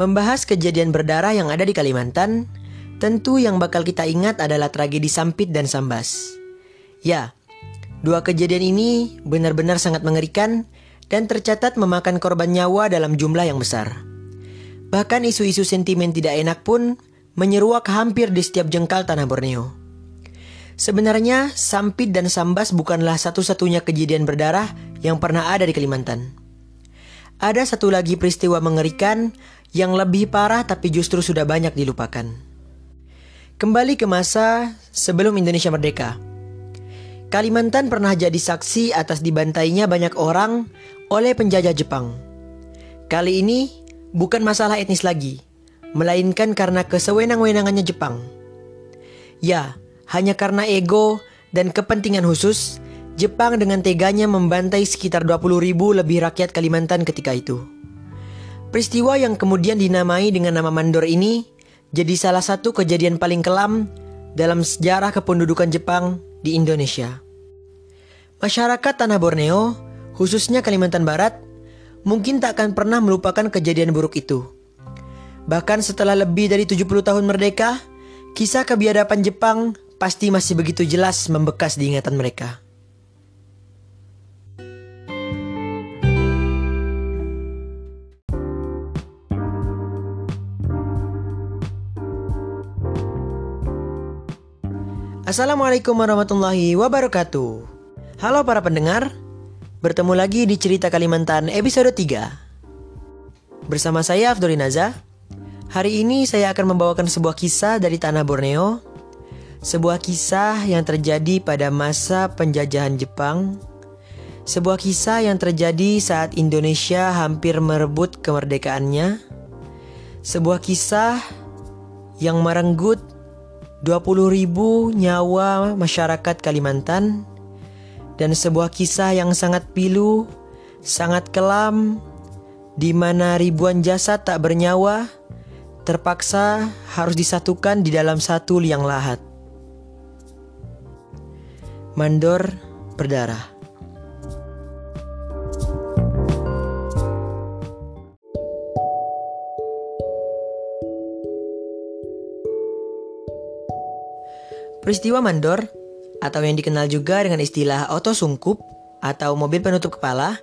Membahas kejadian berdarah yang ada di Kalimantan, tentu yang bakal kita ingat adalah tragedi Sampit dan Sambas. Ya, dua kejadian ini benar-benar sangat mengerikan dan tercatat memakan korban nyawa dalam jumlah yang besar. Bahkan isu-isu sentimen tidak enak pun menyeruak hampir di setiap jengkal tanah Borneo. Sebenarnya, Sampit dan Sambas bukanlah satu-satunya kejadian berdarah yang pernah ada di Kalimantan. Ada satu lagi peristiwa mengerikan yang lebih parah tapi justru sudah banyak dilupakan. Kembali ke masa sebelum Indonesia merdeka. Kalimantan pernah jadi saksi atas dibantainya banyak orang oleh penjajah Jepang. Kali ini bukan masalah etnis lagi, melainkan karena kesewenang-wenangannya Jepang. Ya, hanya karena ego dan kepentingan khusus, Jepang dengan teganya membantai sekitar 20 ribu lebih rakyat Kalimantan ketika itu. Peristiwa yang kemudian dinamai dengan nama Mandor ini jadi salah satu kejadian paling kelam dalam sejarah kependudukan Jepang di Indonesia. Masyarakat tanah Borneo, khususnya Kalimantan Barat, mungkin tak akan pernah melupakan kejadian buruk itu. Bahkan setelah lebih dari 70 tahun merdeka, kisah kebiadaban Jepang pasti masih begitu jelas membekas di ingatan mereka. Assalamualaikum warahmatullahi wabarakatuh. Halo para pendengar, bertemu lagi di Cerita Kalimantan episode 3. Bersama saya Afdoli Naza. Hari ini saya akan membawakan sebuah kisah dari tanah Borneo. Sebuah kisah yang terjadi pada masa penjajahan Jepang. Sebuah kisah yang terjadi saat Indonesia hampir merebut kemerdekaannya. Sebuah kisah yang merenggut 20 ribu nyawa masyarakat Kalimantan dan sebuah kisah yang sangat pilu, sangat kelam, di mana ribuan jasad tak bernyawa terpaksa harus disatukan di dalam satu liang lahat. Mandor berdarah. Peristiwa mandor atau yang dikenal juga dengan istilah oto sungkup atau mobil penutup kepala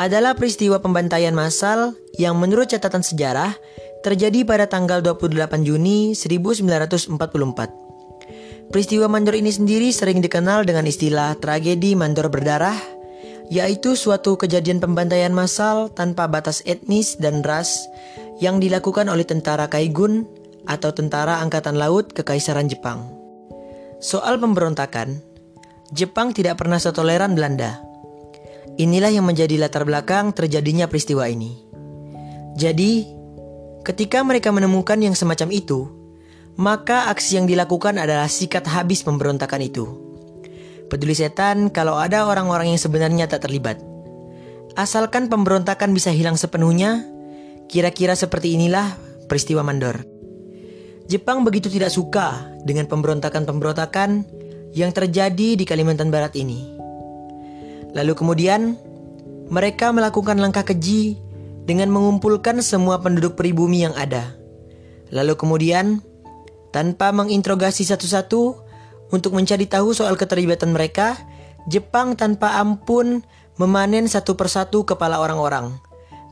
adalah peristiwa pembantaian massal yang menurut catatan sejarah terjadi pada tanggal 28 Juni 1944. Peristiwa mandor ini sendiri sering dikenal dengan istilah tragedi mandor berdarah, yaitu suatu kejadian pembantaian massal tanpa batas etnis dan ras yang dilakukan oleh tentara Kaigun atau tentara angkatan laut Kekaisaran Jepang. Soal pemberontakan, Jepang tidak pernah setoleran Belanda. Inilah yang menjadi latar belakang terjadinya peristiwa ini. Jadi, ketika mereka menemukan yang semacam itu, maka aksi yang dilakukan adalah sikat habis pemberontakan itu. Peduli setan kalau ada orang-orang yang sebenarnya tak terlibat. Asalkan pemberontakan bisa hilang sepenuhnya, kira-kira seperti inilah peristiwa mandor. Jepang begitu tidak suka dengan pemberontakan-pemberontakan yang terjadi di Kalimantan Barat ini. Lalu kemudian, mereka melakukan langkah keji dengan mengumpulkan semua penduduk pribumi yang ada. Lalu kemudian, tanpa menginterogasi satu-satu untuk mencari tahu soal keterlibatan mereka, Jepang tanpa ampun memanen satu persatu kepala orang-orang.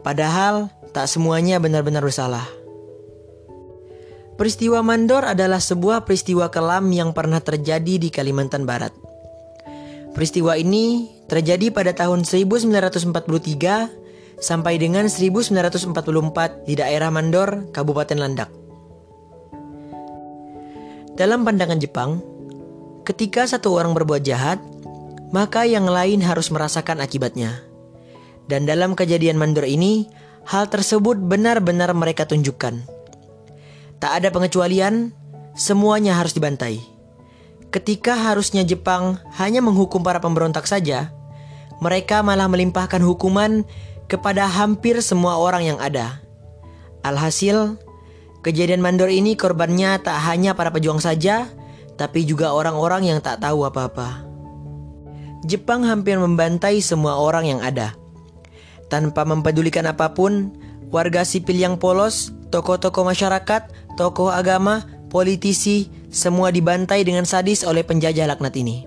Padahal tak semuanya benar-benar bersalah. Peristiwa Mandor adalah sebuah peristiwa kelam yang pernah terjadi di Kalimantan Barat. Peristiwa ini terjadi pada tahun 1943 sampai dengan 1944 di daerah Mandor, Kabupaten Landak. Dalam pandangan Jepang, ketika satu orang berbuat jahat, maka yang lain harus merasakan akibatnya. Dan dalam kejadian Mandor ini, hal tersebut benar-benar mereka tunjukkan Tak ada pengecualian, semuanya harus dibantai. Ketika harusnya Jepang hanya menghukum para pemberontak saja, mereka malah melimpahkan hukuman kepada hampir semua orang yang ada. Alhasil, kejadian mandor ini korbannya tak hanya para pejuang saja, tapi juga orang-orang yang tak tahu apa-apa. Jepang hampir membantai semua orang yang ada. Tanpa mempedulikan apa pun, warga sipil yang polos tokoh-tokoh masyarakat, tokoh agama, politisi, semua dibantai dengan sadis oleh penjajah laknat ini.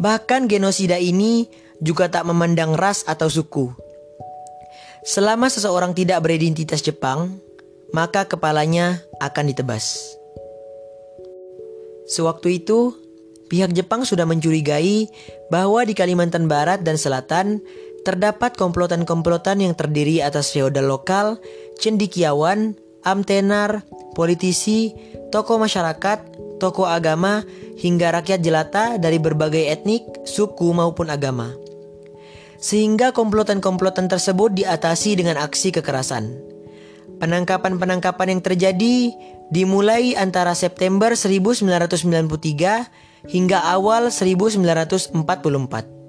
Bahkan genosida ini juga tak memandang ras atau suku. Selama seseorang tidak beridentitas Jepang, maka kepalanya akan ditebas. Sewaktu itu, pihak Jepang sudah mencurigai bahwa di Kalimantan Barat dan Selatan terdapat komplotan-komplotan yang terdiri atas feodal lokal, cendikiawan, amtenar, politisi, tokoh masyarakat, tokoh agama, hingga rakyat jelata dari berbagai etnik, suku maupun agama. Sehingga komplotan-komplotan tersebut diatasi dengan aksi kekerasan. Penangkapan-penangkapan yang terjadi dimulai antara September 1993 hingga awal 1944.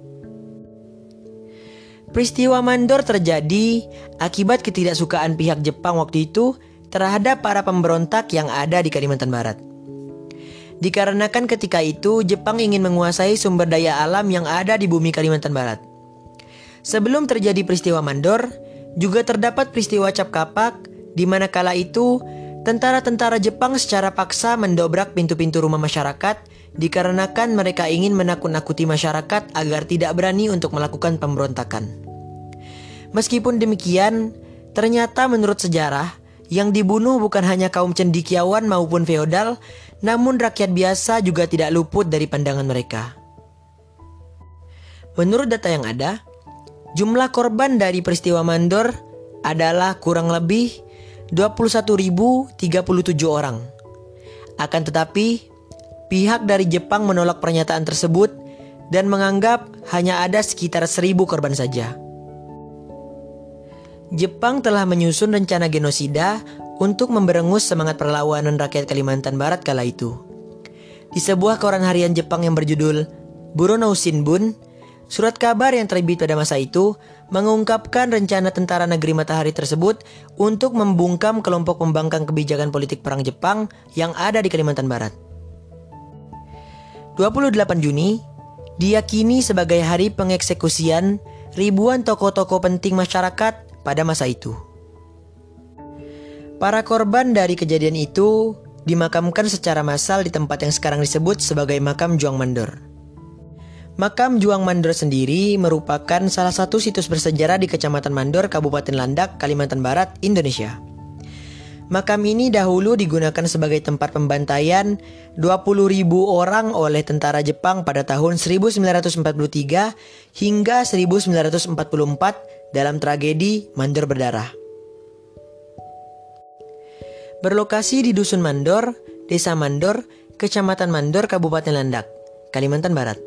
Peristiwa mandor terjadi akibat ketidaksukaan pihak Jepang waktu itu terhadap para pemberontak yang ada di Kalimantan Barat. Dikarenakan ketika itu Jepang ingin menguasai sumber daya alam yang ada di bumi Kalimantan Barat. Sebelum terjadi peristiwa mandor, juga terdapat peristiwa cap kapak di mana kala itu tentara-tentara Jepang secara paksa mendobrak pintu-pintu rumah masyarakat dikarenakan mereka ingin menakut-nakuti masyarakat agar tidak berani untuk melakukan pemberontakan. Meskipun demikian, ternyata menurut sejarah, yang dibunuh bukan hanya kaum cendikiawan maupun feodal, namun rakyat biasa juga tidak luput dari pandangan mereka. Menurut data yang ada, jumlah korban dari peristiwa Mandor adalah kurang lebih 21.037 orang. Akan tetapi, Pihak dari Jepang menolak pernyataan tersebut dan menganggap hanya ada sekitar seribu korban saja. Jepang telah menyusun rencana genosida untuk memberengus semangat perlawanan rakyat Kalimantan Barat kala itu. Di sebuah koran harian Jepang yang berjudul Burono Shinbun, surat kabar yang terbit pada masa itu mengungkapkan rencana tentara negeri matahari tersebut untuk membungkam kelompok pembangkang kebijakan politik perang Jepang yang ada di Kalimantan Barat. 28 Juni diyakini sebagai hari pengeksekusian ribuan tokoh-tokoh penting masyarakat pada masa itu. Para korban dari kejadian itu dimakamkan secara massal di tempat yang sekarang disebut sebagai makam Juang Mandor. Makam Juang Mandor sendiri merupakan salah satu situs bersejarah di Kecamatan Mandor, Kabupaten Landak, Kalimantan Barat, Indonesia. Makam ini dahulu digunakan sebagai tempat pembantaian 20.000 orang oleh tentara Jepang pada tahun 1943 hingga 1944 dalam tragedi Mandor Berdarah. Berlokasi di Dusun Mandor, Desa Mandor, Kecamatan Mandor, Kabupaten Landak, Kalimantan Barat.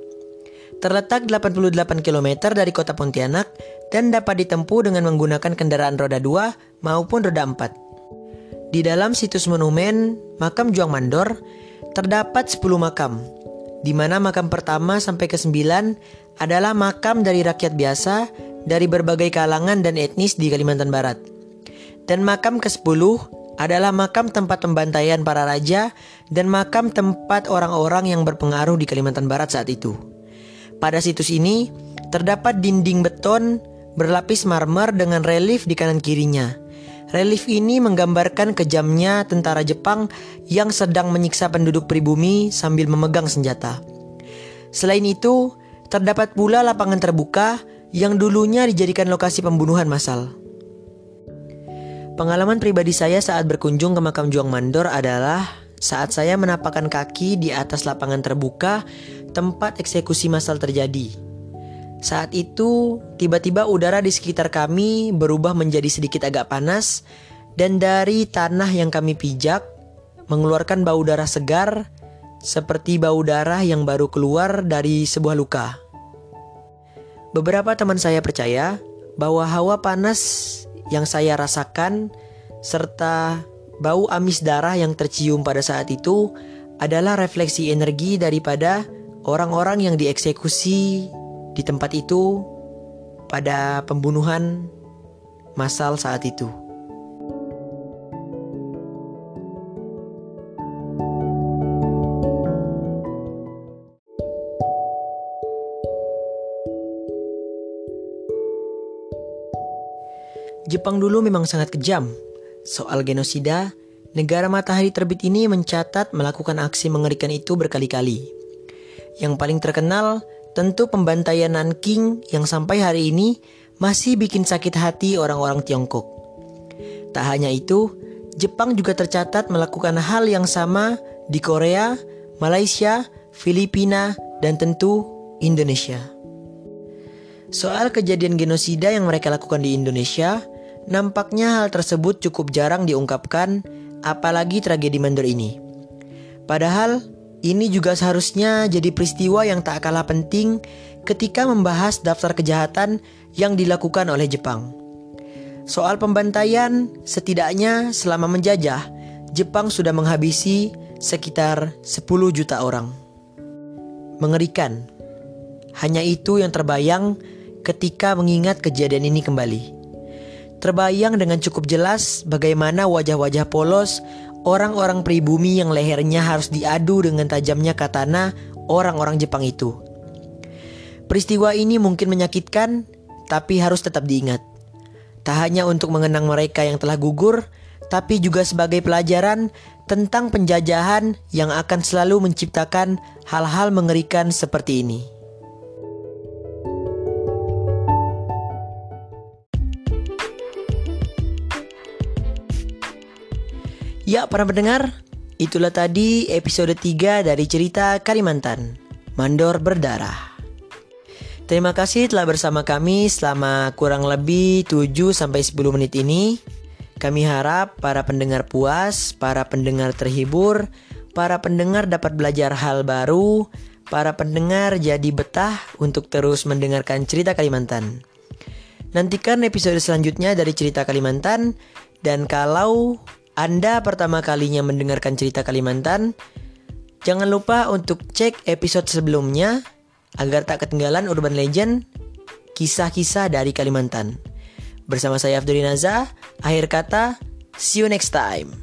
Terletak 88 km dari kota Pontianak dan dapat ditempuh dengan menggunakan kendaraan roda 2 maupun roda 4. Di dalam situs monumen makam Juang Mandor terdapat 10 makam, di mana makam pertama sampai ke 9 adalah makam dari rakyat biasa dari berbagai kalangan dan etnis di Kalimantan Barat. Dan makam ke-10 adalah makam tempat pembantaian para raja dan makam tempat orang-orang yang berpengaruh di Kalimantan Barat saat itu. Pada situs ini terdapat dinding beton berlapis marmer dengan relief di kanan kirinya. Relief ini menggambarkan kejamnya tentara Jepang yang sedang menyiksa penduduk pribumi sambil memegang senjata. Selain itu, terdapat pula lapangan terbuka yang dulunya dijadikan lokasi pembunuhan massal. Pengalaman pribadi saya saat berkunjung ke makam Juang Mandor adalah saat saya menapakkan kaki di atas lapangan terbuka tempat eksekusi massal terjadi. Saat itu, tiba-tiba udara di sekitar kami berubah menjadi sedikit agak panas, dan dari tanah yang kami pijak mengeluarkan bau darah segar, seperti bau darah yang baru keluar dari sebuah luka. Beberapa teman saya percaya bahwa hawa panas yang saya rasakan serta bau amis darah yang tercium pada saat itu adalah refleksi energi daripada orang-orang yang dieksekusi di tempat itu pada pembunuhan massal saat itu. Jepang dulu memang sangat kejam, soal genosida, negara matahari terbit ini mencatat melakukan aksi mengerikan itu berkali-kali. Yang paling terkenal tentu pembantaian Nanking yang sampai hari ini masih bikin sakit hati orang-orang Tiongkok. Tak hanya itu, Jepang juga tercatat melakukan hal yang sama di Korea, Malaysia, Filipina, dan tentu Indonesia. Soal kejadian genosida yang mereka lakukan di Indonesia, nampaknya hal tersebut cukup jarang diungkapkan, apalagi tragedi Mandor ini. Padahal, ini juga seharusnya jadi peristiwa yang tak kalah penting ketika membahas daftar kejahatan yang dilakukan oleh Jepang. Soal pembantaian, setidaknya selama menjajah, Jepang sudah menghabisi sekitar 10 juta orang. Mengerikan. Hanya itu yang terbayang ketika mengingat kejadian ini kembali. Terbayang dengan cukup jelas bagaimana wajah-wajah polos orang-orang pribumi yang lehernya harus diadu dengan tajamnya katana orang-orang Jepang itu. Peristiwa ini mungkin menyakitkan, tapi harus tetap diingat. Tak hanya untuk mengenang mereka yang telah gugur, tapi juga sebagai pelajaran tentang penjajahan yang akan selalu menciptakan hal-hal mengerikan seperti ini. Ya, para pendengar, itulah tadi episode 3 dari cerita Kalimantan, Mandor Berdarah. Terima kasih telah bersama kami selama kurang lebih 7 sampai 10 menit ini. Kami harap para pendengar puas, para pendengar terhibur, para pendengar dapat belajar hal baru, para pendengar jadi betah untuk terus mendengarkan cerita Kalimantan. Nantikan episode selanjutnya dari cerita Kalimantan dan kalau Anda pertama kalinya mendengarkan cerita Kalimantan, jangan lupa untuk cek episode sebelumnya agar tak ketinggalan urban legend kisah-kisah dari Kalimantan. Bersama saya Abdul Naza, akhir kata, see you next time.